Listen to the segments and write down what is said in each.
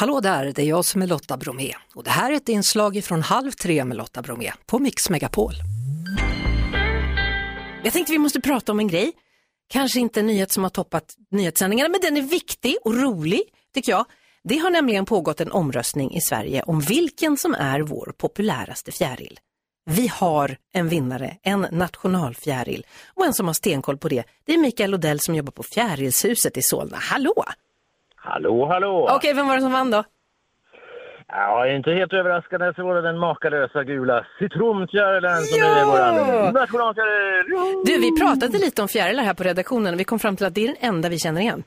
Hallå där, det är jag som är Lotta Bromé och det här är ett inslag från Halv tre med Lotta Bromé på Mix Megapol. Jag tänkte vi måste prata om en grej. Kanske inte en nyhet som har toppat nyhetssändningarna, men den är viktig och rolig, tycker jag. Det har nämligen pågått en omröstning i Sverige om vilken som är vår populäraste fjäril. Vi har en vinnare, en nationalfjäril. Och en som har stenkoll på det, det är Mikael Odell som jobbar på Fjärilshuset i Solna. Hallå! Hallå, hallå! Okej, vem var det som vann då? Ja, inte helt överraskande så var det den makalösa gula citronfjärilen som nu är vår nationalfjäril. Jo! Du, vi pratade lite om fjärilar här på redaktionen och vi kom fram till att det är den enda vi känner igen.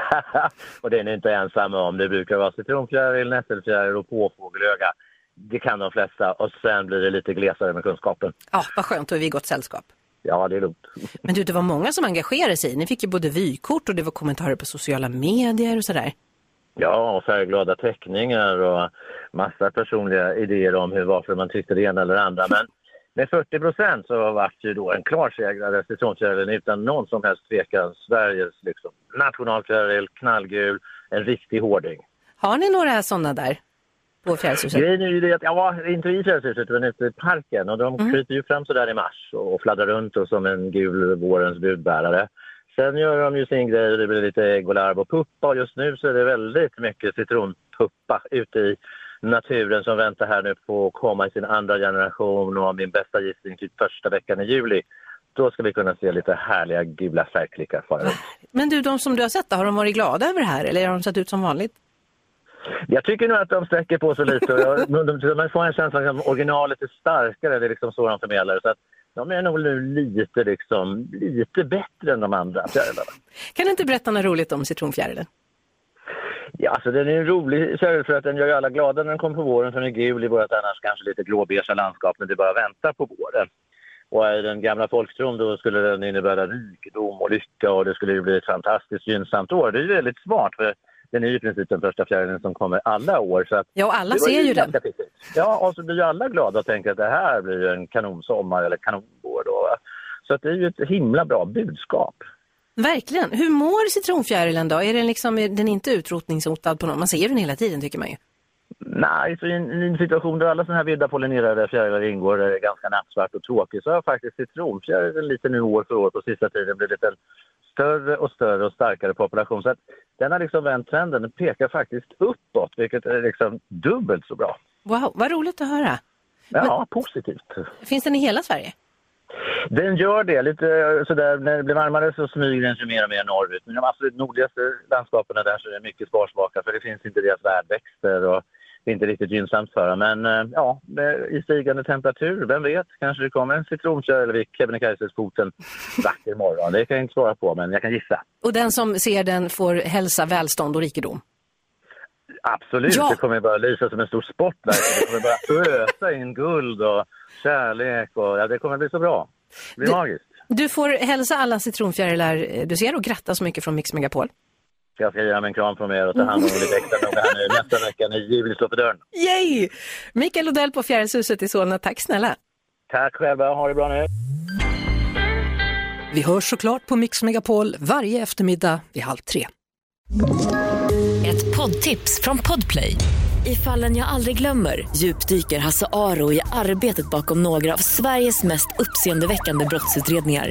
och det är ni inte ensamma om. Det brukar vara citronfjäril, nässelfjäril och påfågelöga. Det kan de flesta och sen blir det lite glesare med kunskapen. Ja, vad skönt, då är vi i gott sällskap. Ja, det är lugnt. Men du, det var många som engagerade sig. Ni fick ju både vykort och det var kommentarer på sociala medier och sådär. Ja, och färgglada teckningar och massa personliga idéer om hur, varför man tyckte det ena eller det andra. Men med 40 procent så var det ju då en klar segrare, citronfjärilen, utan någon som helst tvekan. Sveriges liksom, nationalfjäril, knallgul, en riktig hårding. Har ni några sådana där på Fjärilshuset? Grejen är ju det att, ja, inte i Fjärilshuset utan ute i parken och de Mm. kryper ju fram så där i mars och fladdrar runt och som en gul vårens budbärare. Sen gör de ju sin grej och det blir lite ägg och larv och puppa och just nu så är det väldigt mycket citronpuppa ute i naturen som väntar här nu på att komma i sin andra generation och min bästa gissning typ första veckan i juli. Då ska vi kunna se lite härliga gula färgklickar fara runt. Men du, de som du har sett, har de varit glada över det här eller har de sett ut som vanligt? Jag tycker nog att de sträcker på sig lite. Jag, de, man får en känsla av att originalet är starkare. Det är liksom så de förmedlar. Så att de är nog nu lite, liksom, lite bättre än de andra fjärilarna. Kan du inte berätta något roligt om citronfjärilen? Ja, alltså den är en rolig fjäril för att den gör ju alla glada när den kommer på våren. För den är gul i vårt annars kanske lite gråbeigea landskap när det bara väntar på våren. Och i den gamla folktron då skulle den innebära rikedom och lycka och det skulle ju bli ett fantastiskt gynnsamt år. Det är ju väldigt smart för den är ju i princip den första fjärilen som kommer alla år. Så att Ja, och alla ser ju den. Ja, och så blir ju alla glada och tänker att det här blir en kanonsommar eller kanonvår. Då. Så att det är ju ett himla bra budskap. Verkligen. Hur mår citronfjärilen då? Är den, liksom, är den inte utrotningshotad på något? Man ser den hela tiden tycker man ju. Nej, så i en, i en situation där alla sådana här vilda pollinerade fjärilar ingår, där det är ganska nattsvart och tråkigt, så har faktiskt citronfjärilen lite nu år för år på sista tiden blivit en större och större och starkare population. Så att den har liksom vänt trenden, den pekar faktiskt uppåt, vilket är liksom dubbelt så bra. Wow, vad roligt att höra. Ja, positivt. Finns den i hela Sverige? Den gör det. Lite eh, sådär, när det blir varmare så smyger den sig mer och mer norrut. Men i de absolut nordligaste landskapen där så är det mycket sparsmakar för det finns inte deras värdväxter och det är inte riktigt gynnsamt för dem. Men eh, ja, i stigande temperatur, vem vet, kanske det kommer en citronkärl vid Kebnekaise's en vacker morgon. Det kan jag inte svara på, men jag kan gissa. Och den som ser den får hälsa, välstånd och rikedom? Absolut, Ja. det kommer bara lysa som en stor spotlight. Det kommer bara ösa in guld och kärlek och ja, det kommer bli så bra. Det blir Du- magiskt. Du får hälsa alla citronfjärilar du ser och gratta så mycket från Mix Megapol. Jag ska ge dem en kram från er och ta hand om lite extra noga här nu nästa vecka när juli står för dörren. Yay! Mikael Odell på Fjärilshuset i Solna, tack snälla. Tack själva, ha det bra nu. Vi hörs såklart på Mix Megapol varje eftermiddag vid halv tre. Ett poddtips från Podplay. I fallen jag aldrig glömmer djupdyker Hasse Aro i arbetet bakom några av Sveriges mest uppseendeväckande brottsutredningar.